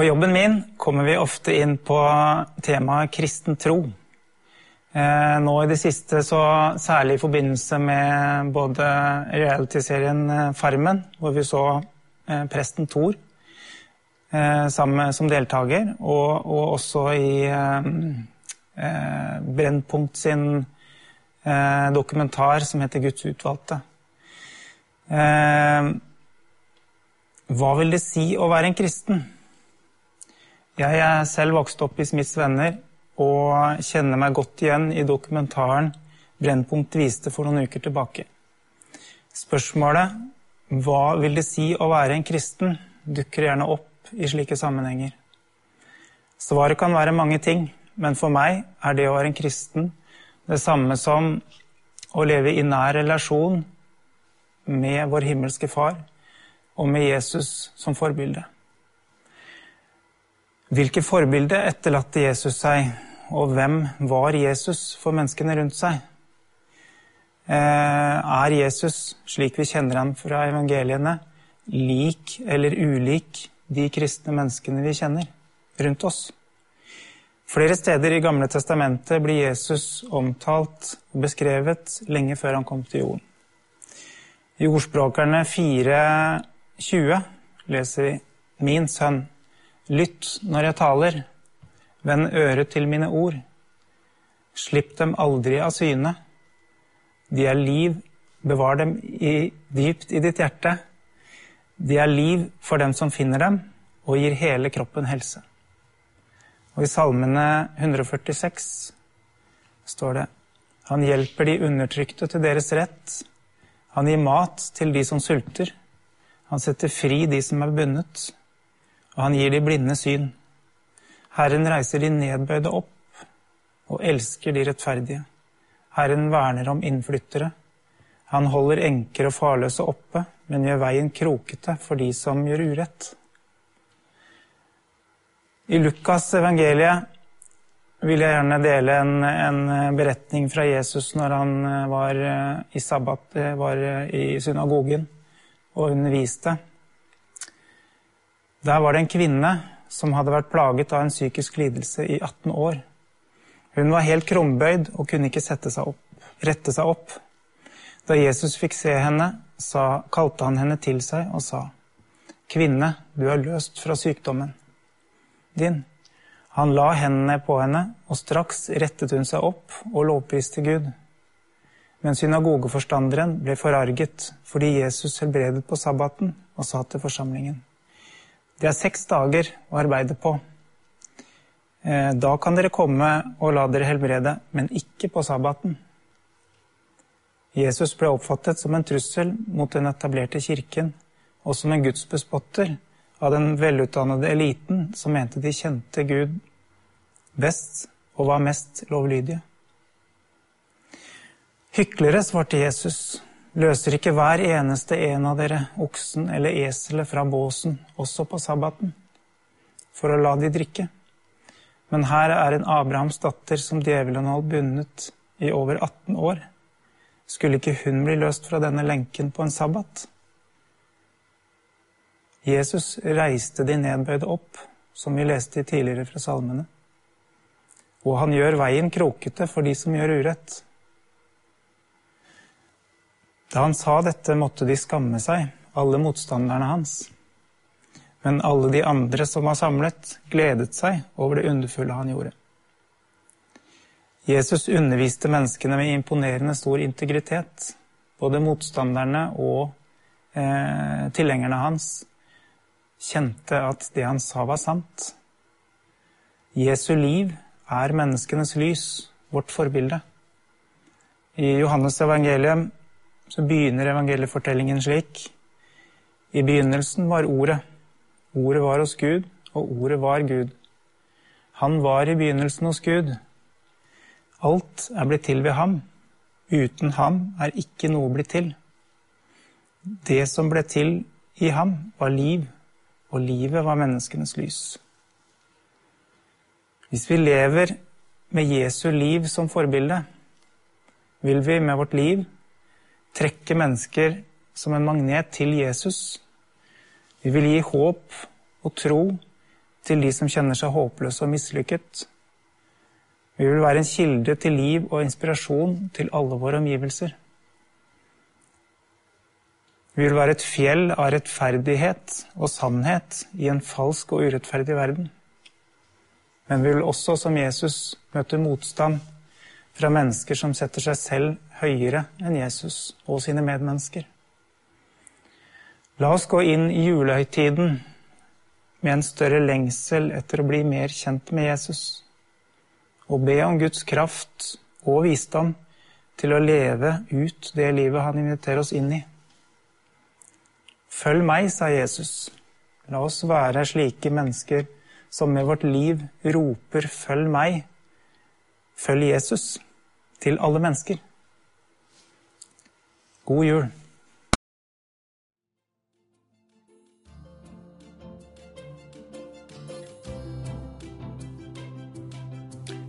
På jobben min kommer vi ofte inn på temaet kristen tro. Eh, nå i det siste, så særlig i forbindelse med både realityserien eh, Farmen, hvor vi så eh, presten Thor sammen som deltaker, og, og også i Brennpunkt sin dokumentar som heter Guds utvalgte. Hva vil det si å være en kristen? Jeg er selv vokst opp i Smiths venner og kjenner meg godt igjen i dokumentaren Brennpunkt viste for noen uker tilbake. Spørsmålet 'Hva vil det si å være en kristen?' dukker gjerne opp i slike sammenhenger. Svaret kan være mange ting, men for meg er det å være en kristen det samme som å leve i nær relasjon med vår himmelske Far og med Jesus som forbilde. Hvilke forbilde etterlatte Jesus seg, og hvem var Jesus for menneskene rundt seg? Eh, er Jesus, slik vi kjenner ham fra evangeliene, lik eller ulik de kristne menneskene vi kjenner rundt oss? Flere steder i Gamle testamentet blir Jesus omtalt og beskrevet lenge før han kom til jorden. I Ordspråkerne 4.20 leser vi Min sønn, Lytt når jeg taler, vend øret til mine ord. Slipp dem aldri av syne. De er liv, bevar dem i, dypt i ditt hjerte. De er liv for dem som finner dem, og gir hele kroppen helse. Og i Salmene 146 står det Han hjelper de undertrykte til deres rett. Han gir mat til de som sulter. Han setter fri de som er bundet og han gir de blinde syn. Herren reiser de nedbøyde opp og elsker de rettferdige. Herren verner om innflyttere. Han holder enker og farløse oppe, men gjør veien krokete for de som gjør urett. I Lukas evangeliet vil jeg gjerne dele en, en, beretning fra Jesus når han var i sabbat, var i synagogen og underviste. Der var det en kvinne som hadde vært plaget av en psykisk lidelse i 18 år. Hun var helt krumbøyd og kunne ikke seg opp, rette seg opp. Da Jesus fikk se henne, sa, kalte han henne til seg og sa, Kvinne, du er løst fra sykdommen din. Han la hendene på henne, og straks rettet hun seg opp og lovpriste Gud. Men synagogeforstanderen ble forarget fordi Jesus helbredet på sabbaten, og sa til forsamlingen det er seks dager å arbeide på. Eh, da kan dere komme og la dere helbrede, men ikke på sabbaten. Jesus ble oppfattet som en trussel mot den etablerte kirken og som en gudsbespotter av den velutdannede eliten som mente de kjente Gud best og var mest lovlydige. Hyklere, svarte Jesus, Løser ikke hver eneste en av dere oksen eller eselet fra båsen, også på sabbaten, for å la de drikke? Men her er en Abrahams datter som djevelen holdt bundet i over 18 år. Skulle ikke hun bli løst fra denne lenken på en sabbat? Jesus reiste de nedbøyde opp, som vi leste tidligere fra salmene. Og han gjør veien krokete for de som gjør urett. Da han sa dette, måtte de skamme seg, alle motstanderne hans. Men alle de andre som var samlet, gledet seg over det underfulle han gjorde. Jesus underviste menneskene med imponerende stor integritet. Både motstanderne og eh, tilhengerne hans kjente at det han sa, var sant. Jesu liv er menneskenes lys, vårt forbilde. I Johannes evangelium så begynner evangeliefortellingen slik. I begynnelsen var Ordet. Ordet var hos Gud, og Ordet var Gud. Han var i begynnelsen hos Gud. Alt er blitt til ved ham. Uten ham er ikke noe blitt til. Det som ble til i ham, var liv, og livet var menneskenes lys. Hvis vi lever med Jesu liv som forbilde, vil vi med vårt liv trekke mennesker som en magnet til Jesus. Vi vil gi håp og tro til de som kjenner seg håpløse og mislykket. Vi vil være en kilde til liv og inspirasjon til alle våre omgivelser. Vi vil være et fjell av rettferdighet og sannhet i en falsk og urettferdig verden. Men vi vil også, som Jesus, møte motstand fra mennesker som setter seg selv høyere enn Jesus og sine medmennesker. La oss gå inn i julehøytiden med en større lengsel etter å bli mer kjent med Jesus og be om Guds kraft og visdom til å leve ut det livet han inviterer oss inn i. Følg meg, sa Jesus. La oss være slike mennesker som med vårt liv roper 'følg meg', følg Jesus, til alle mennesker. God jul.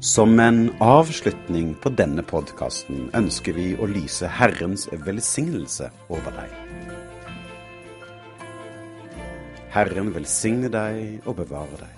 Som en avslutning på denne podkasten ønsker vi å lyse Herrens velsignelse over deg. Herren velsigne deg og bevare deg.